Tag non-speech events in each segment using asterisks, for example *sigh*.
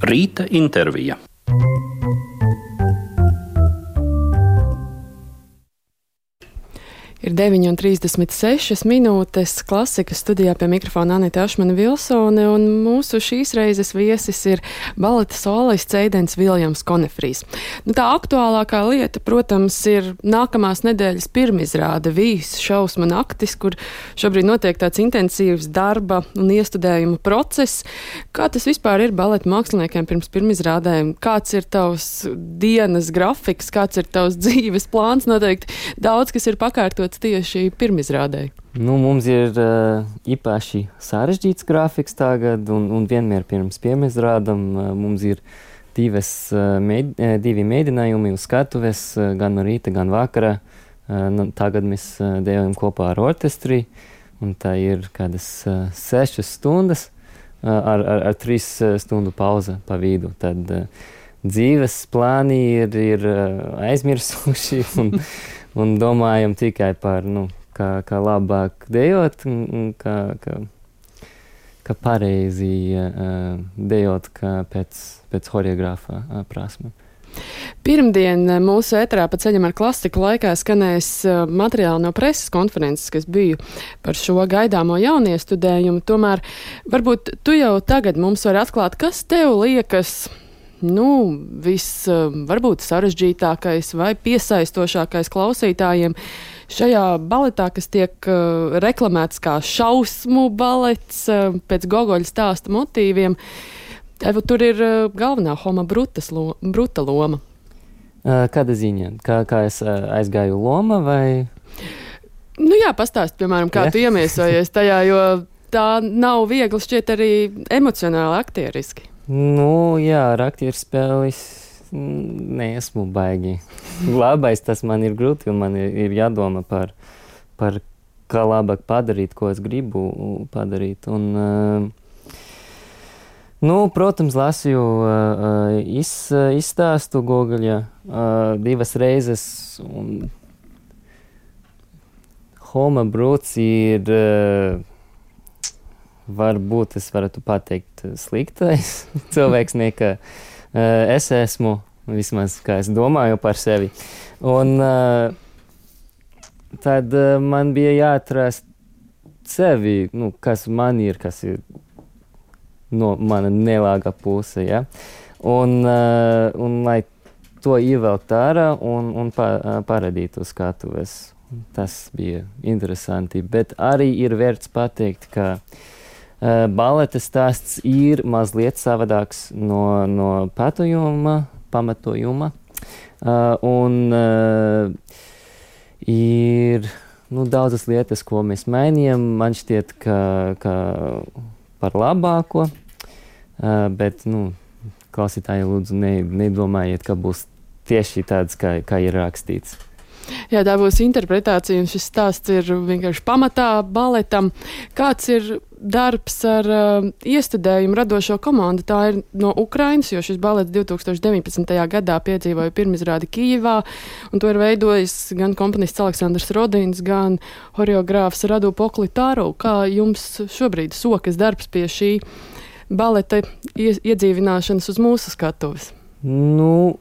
Rīta intervija. Ir 9,36 minūtes klasikas studijā pie mikrofona Anita Ašmana Vilsone, un mūsu šīs reizes viesis ir baleta solists Eidens Viljams Konefrijs. Nu, tā aktuālākā lieta, protams, ir nākamās nedēļas pirmizrāde Vīs šausma naktis, kur šobrīd notiek tāds intensīvs darba un iestudējuma process. Kā tas vispār ir baleta māksliniekiem pirms pirmizrādēm? Kāds ir tavs dienas grafiks, kāds ir tavs *laughs* dzīves plāns? Noteikti daudz, kas ir pakārtot paredzēts tieši pirmizrādē? Nu, mums ir uh, īpaši sarežģīts grafiks tagad, un, un vienmēr pirms pirmizrādam uh, mums ir divas, uh, mēd, uh, divi mēģinājumi uz skatuves, uh, gan no rīta, gan vakarā. Uh, tagad mēs uh, dejojam kopā ar orķestri, un tā ir kādas uh, sešas stundas uh, ar, ar, ar trīs stundu pauze pa vidu. Tad, uh, dzīves plāni ir, ir aizmirsuši. *laughs* Un, un domājam tikai par, nu, kā, kā labāk dejot, un kā, kā, kā pareizi uh, dejot kā pēc, pēc horeogrāfa uh, prasme. Pirmdien mūsu ēterā pa ceļam ar klasiku laikā skanēs materiāli no preses konferences, kas bija par šo gaidāmo jauniestudējumu. Tomēr varbūt tu jau tagad mums vari atklāt, kas tev liekas nu, viss varbūt sarežģītākais vai piesaistošākais klausītājiem šajā baletā, kas tiek uh, reklamēts kā šausmu balets uh, pēc Gogoļa stāsta motīviem. Tur ir uh, galvenā Homa Brutas lo, Bruta loma. Kāda ziņa? Kā, kā es aizgāju loma vai? Nu jā, pastāst, piemēram, kā yeah. tu iemiesojies tajā, jo tā nav viegli šķiet arī emocionāli aktieriski. Nu, jā, ar aktieru spēles neesmu baigi. *laughs* Labais tas man ir grūti, jo man ir, ir jādomā par, par kā labāk padarīt, ko es gribu padarīt. Un, uh, nu, protams, lasīju uh, iz, izstāstu Gogaļa uh, divas reizes. Homa Brūts ir. Uh, varbūt es varētu pateikt eh, sliktais *laughs* cilvēks, nekā uh, es esmu, vismaz kā es domāju par sevi. Un uh, tad man bija jāatrast sevi, nu, kas man ir, kas ir no mana nelāga puse, ja? un, un lai to ievelkt ārā un, un pa, parādītu skatuves. Tas bija interesanti, bet arī ir vērts pateikt, ka uh, Eh, baleta stāsts ir mazliet savādāks no, no pētījuma, pamatojuma. Uh, un uh, ir nu, daudzas lietas, ko mēs mainījām. Man šķiet, ka, ka par labāko, bet nu, klausītāji lūdzu ne, nedomājiet, ka būs tieši tāds, kā, kā ir rakstīts. Jā, tā būs interpretācija, un šis stāsts ir vienkārši pamatā baletam. Kāds ir darbs ar uh, iestudējumu radošo komandu? Tā ir no Ukrainas, jo šis balets 2019. gadā piedzīvoja pirmizrādi Kijivā, un to ir veidojis gan komponists Aleksandrs Rodins, gan horeogrāfs Radu Poklitāru. Kā jums šobrīd sokas darbs pie šī baleta iedzīvināšanas uz mūsu skatuves? Nu,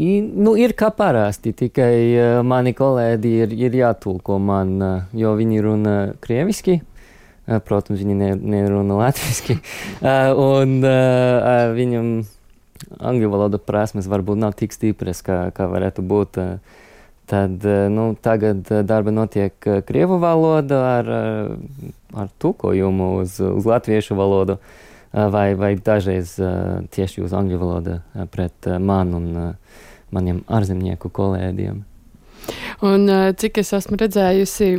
nu, ir kā parasti, tikai uh, mani kolēģi ir, ir jātulko man, uh, jo viņi runā krieviski. Uh, protams, viņi ne, nerunā latviešu. *laughs* un viņam angļu valoda prasmes varbūt nav tik stipras, kā, kā varētu būt. Tad nu, tagad darba notiek krievu valoda ar, ar tulkojumu uz, uz latviešu valodu. Vai, vai dažreiz tieši uz angļu valodu pret mani maniem ārzemnieku kolēģiem. Un, cik es esmu redzējusi,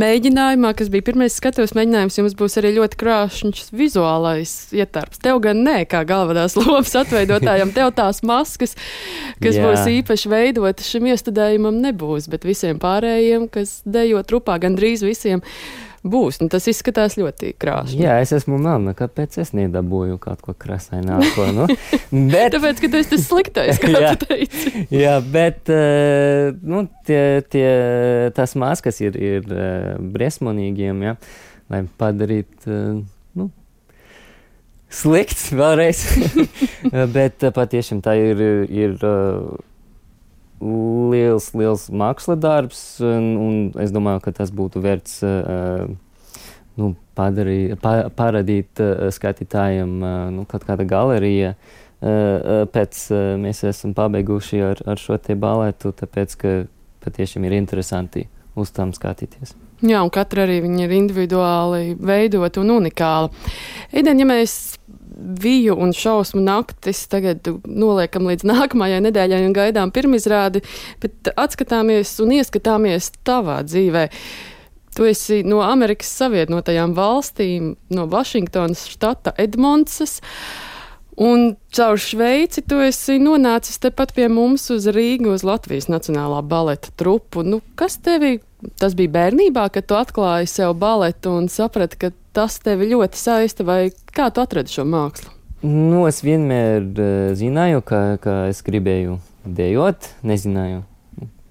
mēģinājumā, kas bija pirmais skatuves mēģinājums, jums būs arī ļoti krāšņs vizuālais ietērps. Tev gan nē, kā galvenās *laughs* lomas atveidotājam, tev tās maskas, kas Jā. būs īpaši veidotas šim iestudējumam, nebūs, bet visiem pārējiem, kas dejo trupā, gandrīz visiem būs. Un tas izskatās ļoti krāšņi. Jā, es esmu mamma, kāpēc es nedabūju kaut ko krāsaināko. Nu? *laughs* bet... Tāpēc, ka tu esi tas sliktais, kā *laughs* jā, tu teici. jā, bet uh, nu, tie, tie, tas maskas ir, ir uh, briesmonīgiem, ja, lai padarītu. Uh, nu, slikts vēlreiz. *laughs* Bet patiešām tā ir, ir liels, liels māksla darbs, un, un es domāju, ka tas būtu vērts nu, padarī, pa, paradīt skatītājiem nu, kaut kāda galerija. Pēc mēs esam pabeiguši ar, ar šo te balētu, tāpēc, ka patiešām ir interesanti uz tām skatīties. Jā, un katra arī ir individuāli veidota un unikāla. Eden, ja mēs viju un šausmu naktis tagad noliekam līdz nākamajai nedēļai un gaidām pirmizrādi, bet atskatāmies un ieskatāmies tavā dzīvē. Tu esi no Amerikas Savienotajām valstīm, no Vašingtonas štata Edmondsas. Un caur Šveici tu esi nonācis tepat pie mums uz Rīgas, uz Latvijas Nacionālā baleta trupu. Nu, kas tevi, tas bija bērnībā, kad tu atklāji sev baletu un saprati, ka tas tevi ļoti saista, vai kā tu atradi šo mākslu? Nu, es vienmēr uh, zināju, ka, ka es gribēju dejot, nezināju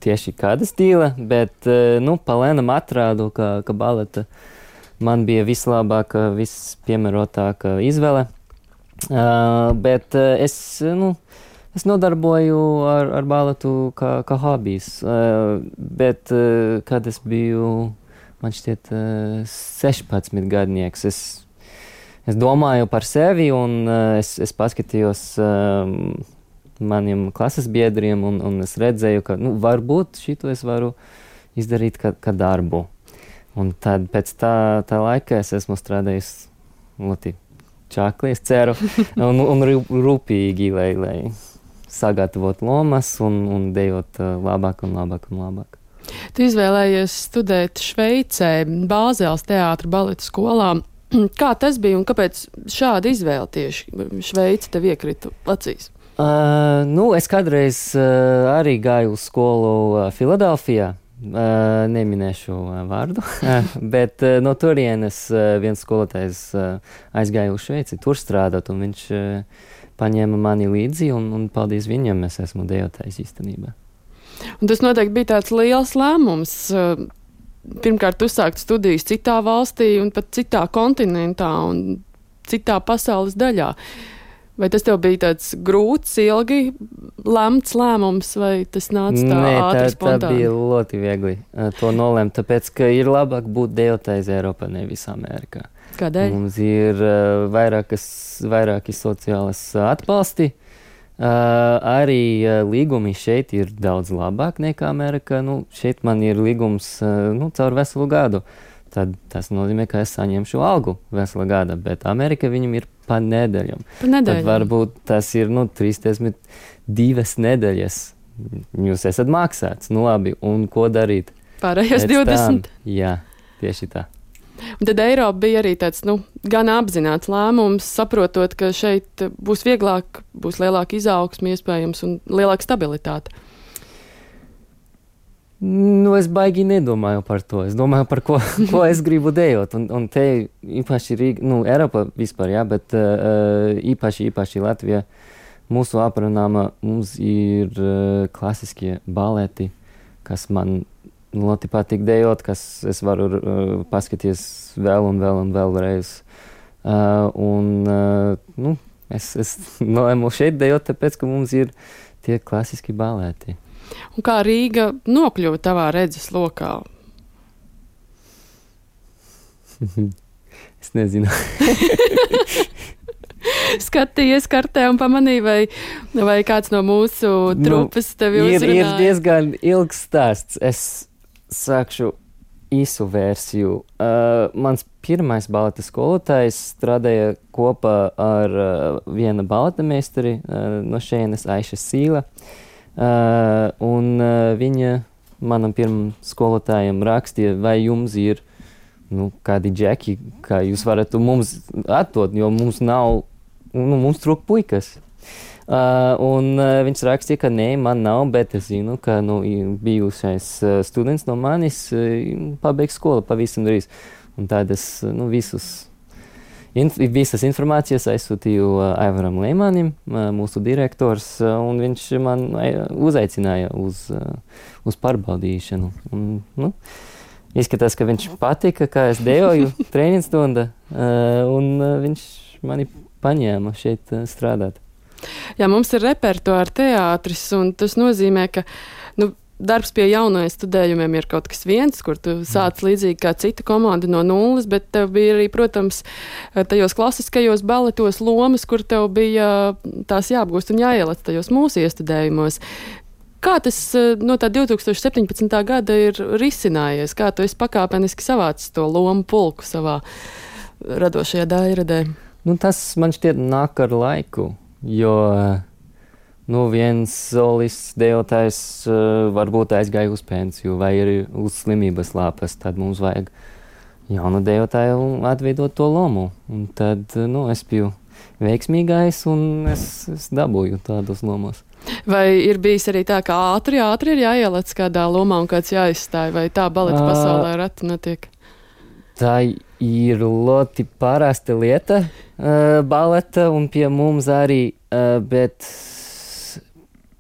tieši kāda stila, bet uh, nu, palēnam atrādu, ka, ka baleta man bija vislabākā, vispiemērotākā izvēle. Uh, bet uh, es, nu, es nodarboju ar, ar baletu kā, kā hobijs, bet kad es biju man šķiet, 16 eh, gadnieks. Es, es domāju par sevi, un es, es paskatījos maniem klases biedriem, un, un es redzēju, ka nu, varbūt šito es varu izdarīt kā, kā darbu. Un tad pēc tā, tā laika es esmu strādājis ļoti čakli, es ceru, *laughs* un, un rūpīgi, lai, lai sagatavotu lomas un, un dejot labāk un labāk un labāk. Tu izvēlējies studēt Šveicē, Bāzēlas teātra baleta skolā. *clears throat* Kā tas bija un kāpēc šāda izvēle tieši Šveice tev iekrita acīs? Uh, nu, es kādreiz uh, arī gāju uz skolu uh, Filadelfijā. Uh, neminēšu uh, vārdu, *laughs* bet uh, no turienes uh, viens skolotājs uh, aizgāja uz Šveici, tur strādāt, un viņš uh, paņēma mani līdzi, un, un paldies viņam, es esmu dejotājs īstenībā. Un tas noteikti bija tāds liels lēmums. Eh, pirmkārt, uzsākt studijas citā valstī, un pat citā kontinentā un citā pasaules daļā. Vai tas tev bija tāds grūts, ilgi lemts lēmums, vai tas nāca tā Nē, ātri? Tā, spontāni? tā bija ļoti viegli uh, to nolemt, tāpēc, ka ir labāk būt dejotājs Eiropā, nevis Amerikā. Kādēļ? Mums ir uh, vairākas, vairāki sociālas atbalsti. Uh, arī uh, līgumi šeit ir daudz labāk nekā Amerikā. Nu, šeit man ir līgums nu, caur veselu gadu. Tad tas nozīmē, ka es saņemšu algu veselu gadu, bet Amerikā viņam ir pa nedēļām. Pa nedēļām. Tad varbūt tas ir nu, 32 nedēļas. Jūs esat maksāts, nu labi, un ko darīt? Pārējās 20. Tam, jā, tieši tā. Un tad Eiropa bija arī tāds nu, gan apzināts lēmums, saprotot, ka šeit būs vieglāk, būs lielāka izaugsme iespējams un lielāka stabilitāte. Nu, es baigi nedomāju par to. Es domāju par ko, *laughs* ko es gribu dejot. Un, un te īpaši Rīga, nu, Eiropa vispār, jā, bet uh, īpaši, īpaši Latvija. Mūsu aprunāma mums ir uh, klasiskie baleti, kas man ļoti patīk dejot, kas es varu uh, paskatīties vēl un vēl un vēlreiz. Uh, un, uh, nu, es, es *laughs* nolēmu šeit dejot, tāpēc, ka mums ir tie klasiski balēti. Un kā Rīga nokļuva tavā redzes lokā? *laughs* es nezinu. *laughs* skatījies kartē un pamanīja, vai, vai kāds no mūsu nu, trupas nu, tevi uzrunāja? Ir, ir diezgan ilgs stāsts. Es sākšu īsu versiju. Uh, mans pirmais baleta skolotājs strādāja kopā ar uh, vienu baleta meistari uh, no šejienes Aiša Sīla. Uh, un uh, viņa manam pirmam skolotājam rakstīja, vai jums ir nu, kādi džeki, kā jūs varat mums atdot, jo mums nav, nu, mums trūk puikas. Uh, un uh, viņš rakstīja, ka nē, man nav, bet es zinu, ka nu, bijušais uh, students no manis uh, pabeigs skolu pavisam drīz. Un tad es nu, visus, inf visas informācijas aizsūtīju uh, Aivaram Leimanim, uh, mūsu direktors, uh, un viņš man uh, uzaicināja uz, uh, uz pārbaudīšanu. Un, nu, Izskatās, ka viņš patika, kā es dejoju *laughs* treniņu stundu, uh, un uh, viņš mani paņēma šeit uh, strādāt. Jā, mums ir repertuāra teātris, un tas nozīmē, ka nu, darbs pie jaunajiem studējumiem ir kaut kas viens, kur tu sāc līdzīgi kā cita komanda no nulles, bet tev bija arī, protams, tajos klasiskajos baletos lomas, kur tev bija tās jāapgūst un jāieliec tajos mūsu iestudējumos. Kā tas no tā 2017. gada ir risinājies? Kā tu esi pakāpeniski savācis to lomu pulku savā radošajā dairadē? Nu, tas man šķiet nāk ar laiku, jo nu, viens solists dejotājs uh, varbūt aizgāja uz pensiju vai ir uz slimības lāpas, tad mums vajag jaunu dejotāju atveidot to lomu. Un tad nu, es biju veiksmīgais un es, es dabūju tādos lomos. Vai ir bijis arī tā, ka ātri, ātri ir jāieliec kādā lomā un kāds jāizstāj, vai tā baleta pasaulē reti notiek? Tā ir ļoti parasta lieta, uh, baleta, un pie mums arī, uh, bet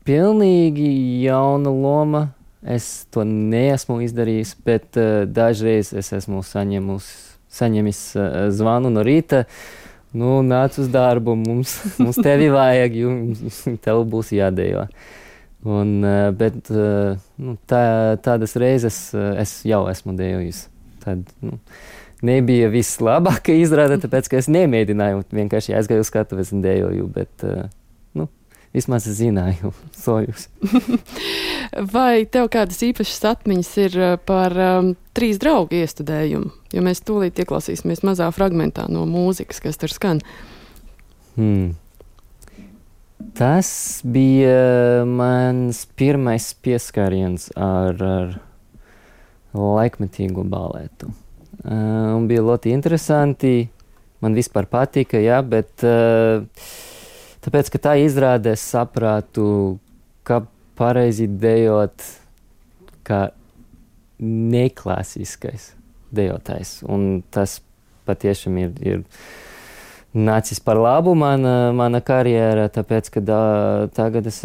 pilnīgi jauna loma. Es to neesmu izdarījis, bet uh, dažreiz es esmu saņemus, saņemis uh, zvanu no rīta. Uh, nu, nāc uz darbu, mums, *laughs* mums tevi vajag, jums *laughs* tev būs jādejo. Un, eh, bet eh, nu, tā, tādas reizes eh, es jau esmu dejojis. Tad nu, nebija vislabākā izrāde, tāpēc ka es nemēģināju. Vienkārši aizgāju uz skatuves un dejoju. Bet, nu, vismaz zināju *laughs* soļus. *laughs* Vai tev kādas īpašas atmiņas ir eh, par um, trīs draugu iestudējumu? Jo mēs tūlīt ieklausīsimies mazā fragmentā no mūzikas, kas tur skan. Hmm. Tas bija mans pirmais pieskāriens ar, ar laikmetīgu balētu. Uh, un bija ļoti interesanti. Man vispār patika, jā, bet uh, Tāpēc, ka tā izrādē saprātu, ka pareizi dejot kā neklasiskais dejotājs. Un tas patiešām ir, ir nācis par labu mana, mana karjera, tāpēc, ka da, tagad es,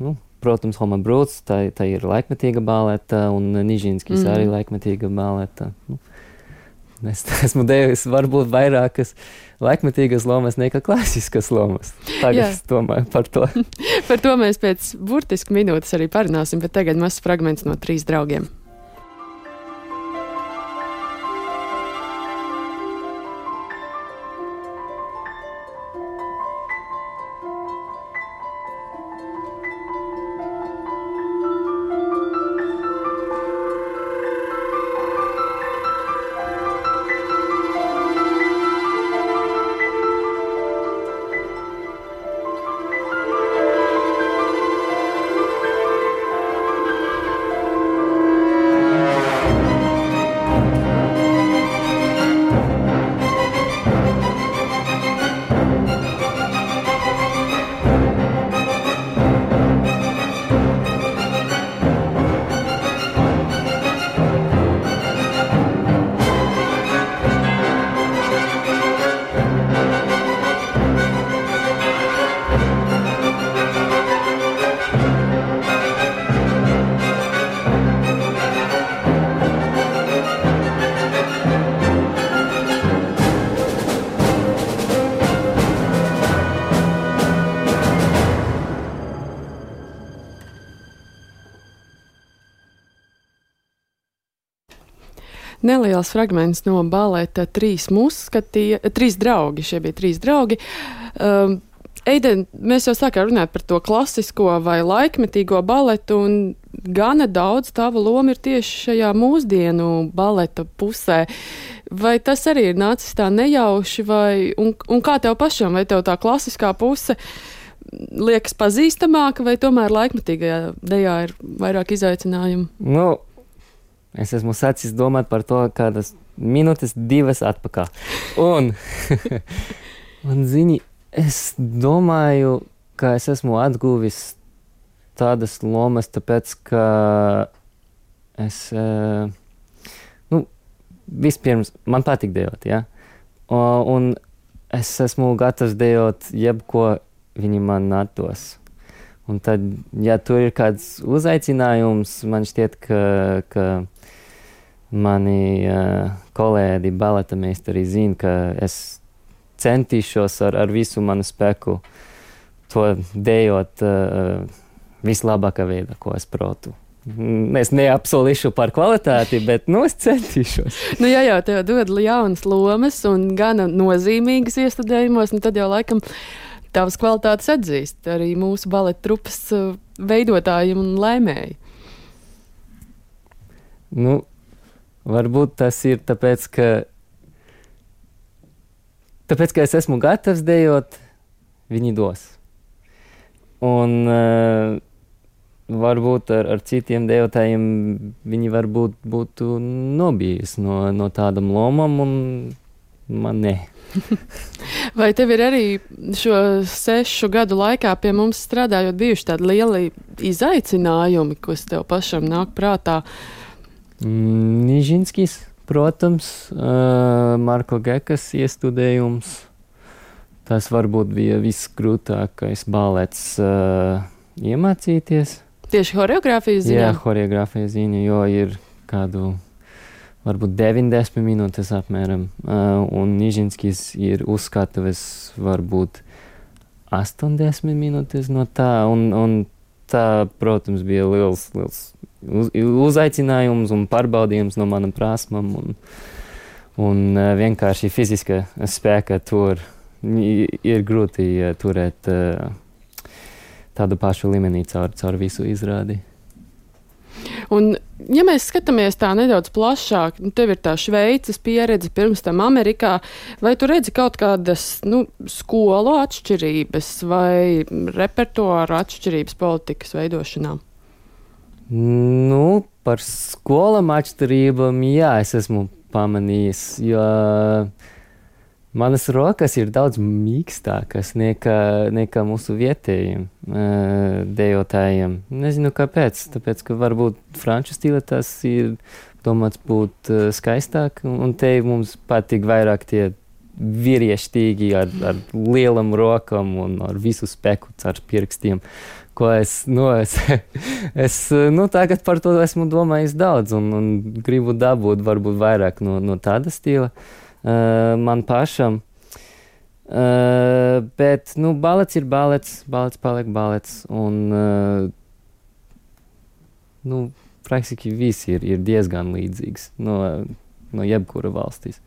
nu, protams, Homa Brūts, tā, tā ir laikmetīga baleta, un Nižinskis mm. arī laikmetīga baleta. Nu, es esmu devis varbūt vairākas laikmetīgas lomas nekā klasiskas lomas. Tagad Jā. es domāju par to. *laughs* par to mēs pēc burtiski minūtes arī parunāsim, bet tagad mazs fragments no trīs draugiem. Neliels fragments no baleta trīs muskatie, trīs draugi. Šie bija trīs draugi. Um, Eiden, mēs jau sākām runāt par to klasisko vai laikmetīgo baletu, un gana daudz tava loma ir tieši šajā mūsdienu baleta pusē. Vai tas arī ir nācis tā nejauši, vai, un, un kā tev pašam, vai tev tā klasiskā puse liekas pazīstamāka, vai tomēr laikmetīgajā dejā ir vairāk izaicinājumu? Nu, Es esmu sācis domāt par to kādas minūtes, divas atpakaļ. Un, *laughs* un zini, es domāju, ka es esmu atguvis tādas lomas, tāpēc ka es, nu, vispirms man patīk dejot, ja? un es esmu gatavs dejot jebko viņi man atdos. Un tad, ja tur ir kāds uzaicinājums, man šķiet, ka, ka mani uh, kolēģi, baleta meistari zina, ka es centīšos ar, ar visu manu spēku to dejot uh, vislabākā veidā, ko es protu. Es neapsolīšu par kvalitāti, bet nu, es centīšos. *laughs* nu, ja jau tev dod jaunas lomas un gana nozīmīgas iestudējumos, nu, tad jau laikam tavas kvalitātes atzīst arī mūsu baleta trupas uh, veidotāji un lēmēji. Nu, varbūt tas ir tāpēc, ka, tāpēc, ka es esmu gatavs dejot, viņi dos. Un uh, varbūt ar, ar citiem dejotājiem viņi varbūt būtu nobijusi no, no tādam lomam, un man ne. *laughs* Vai tev ir arī šo sešu gadu laikā pie mums strādājot bijuši tādi lieli izaicinājumi, kas tev pašam nāk prātā? Mm, Nižinskis, protams, Marko Gekas iestudējums. Tas varbūt bija visgrūtākais balets uh, iemācīties. Tieši choreogrāfijas ziņā? Jā, choreogrāfijas ziņā, jo ir kādu varbūt 90 minūtes apmēram, uh, un Nižinskis ir uzskatījis varbūt 80 minūtes no tā, un, un tā, protams, bija liels, liels uz, uzaicinājums un pārbaudījums no manam prasmam, un, un uh, vienkārši fiziska spēka tur ir grūti uh, turēt tādu pašu līmenī caur, caur visu izrādi. Un, ja mēs skatāmies tā nedaudz plašāk, nu, tev ir tā Šveices pieredze, pirms tam Amerikā, vai tu redzi kaut kādas nu, skolu atšķirības vai repertuāra atšķirības politikas veidošanā? Nu, par skolām atšķirībām, jā, es esmu pamanījis, jo manas rokas ir daudz mīkstākas nekā, nekā mūsu vietējiem uh, dejotājiem. Nezinu, kāpēc. Tāpēc, ka varbūt franču stila tas ir domāts būt uh, skaistāk, un te mums patīk vairāk tie vīriešķīgi ar, ar lielam rokam un ar visu speku ar pirkstiem. Ko es, nu, es, *laughs* es nu, tagad par to esmu domājis daudz un, un gribu dabūt varbūt vairāk no, no tāda stila. Uh, man pašam. Uh, bet, nu, balets ir balets, balets paliek balets. Un, uh, nu, praktiski viss ir, ir diezgan līdzīgs no, no jebkura valstīs.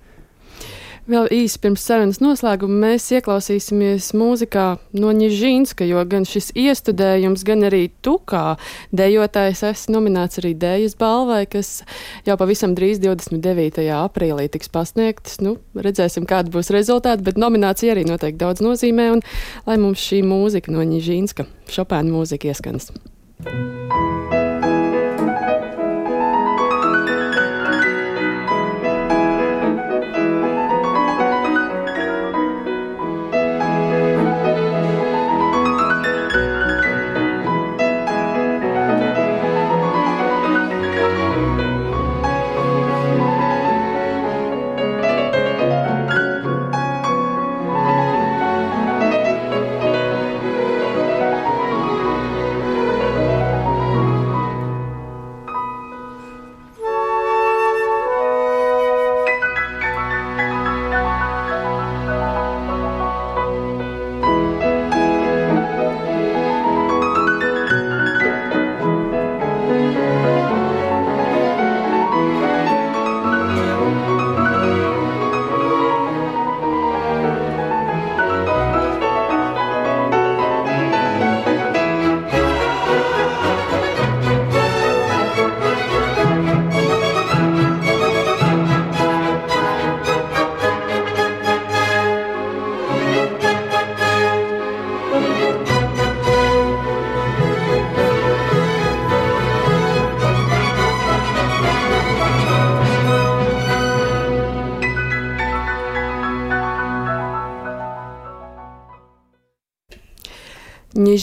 Vēl īsi pirms sarunas noslēguma mēs ieklausīsimies mūzikā no Nižīnska, jo gan šis iestudējums, gan arī tu kā dejotājs esi nominēts arī dējas balvai, kas jau pavisam drīz 29. aprīlī tiks pasniegtas. Nu, redzēsim, kāda būs rezultāti, bet nominācija arī noteikti daudz nozīmē, un lai mums šī mūzika no Nižīnska, Šopēna mūzika ieskanas. Thank you.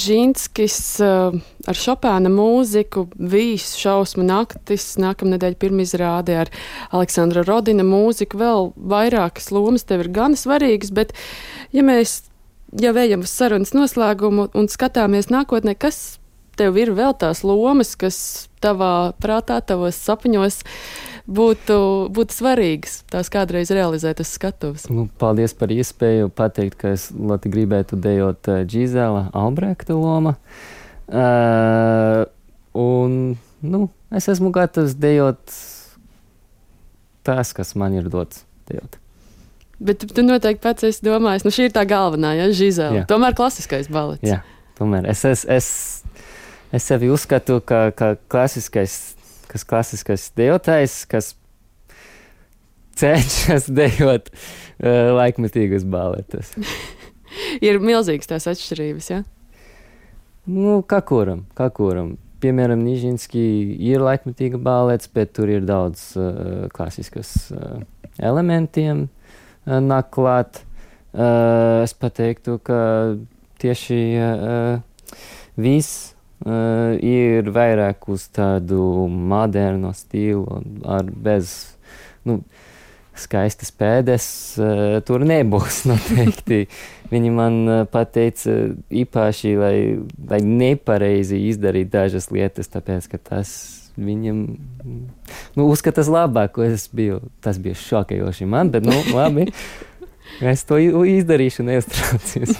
Nižinskis uh, ar Šopēna mūziku, Vīs, Šausmu naktis, nākamnedēļ pirmizrāde ar Aleksandra Rodina mūziku, vēl vairākas lomas tev ir gan svarīgas, bet ja mēs jau ejam uz sarunas noslēgumu un skatāmies nākotnē, kas tev ir vēl tās lomas, kas tavā prātā, tavos sapņos būtu, būtu svarīgas tās kādreiz realizēt uz skatuves. Nu, paldies par iespēju pateikt, ka es ļoti gribētu dejot Džizela Albrekta loma. Uh, un, nu, es esmu gatavs dejot tas, kas man ir dots dejot. Bet tu noteikti pats esi domājis, nu šī ir tā galvenā, ja Žizela. Tomēr klasiskais balets. Jā, tomēr es, es, es, es sevi uzskatu, ka, ka klasiskais, kas klasiskais dejotājs, kas cenšas *laughs* dejot uh, laikmetīgus baletus. *laughs* ir milzīgas tās atšķirības, jā? Ja? Nu, kā kuram, kā kuram. Piemēram, Nīžinski ir laikmetīga balets, bet tur ir daudz uh, klasiskas uh, elementiem uh, nāk klāt. Uh, es pateiktu, ka tieši uh, viss uh, ir vairāk uz tādu modernu stilu, ar bez, nu, skaistas pēdas uh, tur nebūs *laughs* noteikti. Viņi man uh, pateica īpaši, lai, lai nepareizi izdarītu dažas lietas, tāpēc, ka tas viņam, nu, uzskatās labāk, ko es biju. Tas bija šokējoši man, bet, nu, *laughs* labi. Es to izdarīšu, neuztraucies.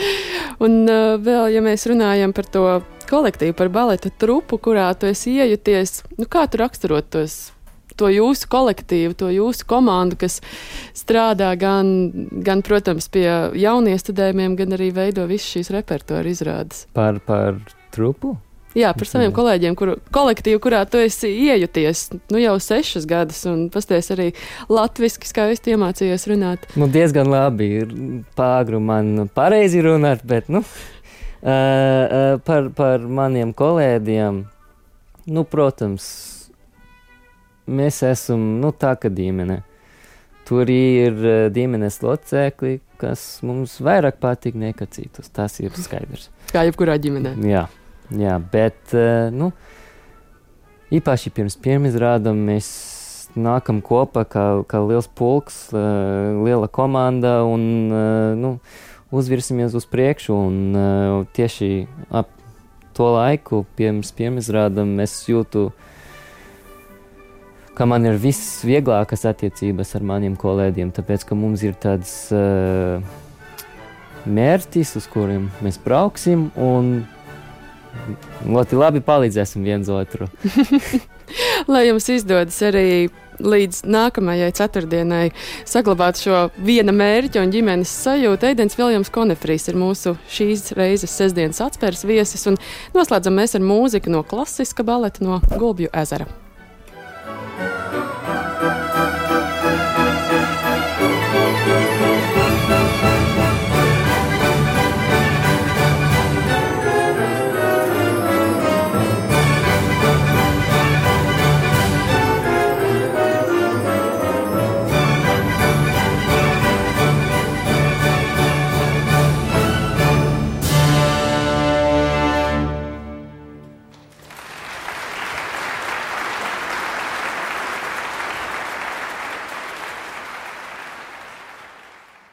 *laughs* un uh, vēl, ja mēs runājam par to kolektīvu, par baleta trupu, kurā tu esi iejuties, nu, kā tu raksturot tos to jūsu kolektīvu, to jūsu komandu, kas strādā gan, gan protams, pie jauniestudējumiem, gan arī veido visu šīs repertuāra izrādes. Par, par trupu? Jā, par saviem kolēģiem, kuru kolektīvu, kurā tu esi iejuties nu, jau sešas gadus, un pasties arī latviešu skaisti iemācījies runāt. Nu, diezgan labi ir pāgru man pareizi runāt, bet nu, uh, par, par maniem kolēģiem, nu, protams, mēs esam nu, tā kā ģimene. Tur ir uh, ģimenes locekļi, kas mums vairāk patīk nekā citus. Tas ir skaidrs. *laughs* Kā jebkurā ģimenē. Jā, jā bet nu, īpaši pirms pirmizrādām mēs nākam kopā kā, kā liels pulks, liela komanda un nu, uzvirsimies uz priekšu. Un, uh, tieši ap to laiku, pirms pirmizrādām, es jūtu ka man ir viss vieglākas attiecības ar maniem kolēģiem, tāpēc ka mums ir tāds uh, mērķis, uz kuriem mēs brauksim ļoti labi palīdzēsim viens otru. *laughs* Lai jums izdodas arī līdz nākamajai ceturtdienai saglabāt šo viena mērķa un ģimenes sajūtu. Eidens Viljams Konefrīs ir mūsu šīs reizes sestdienas atspērs viesis un noslēdzam mēs ar mūziku no klasiska baleta no Gulbju ezera.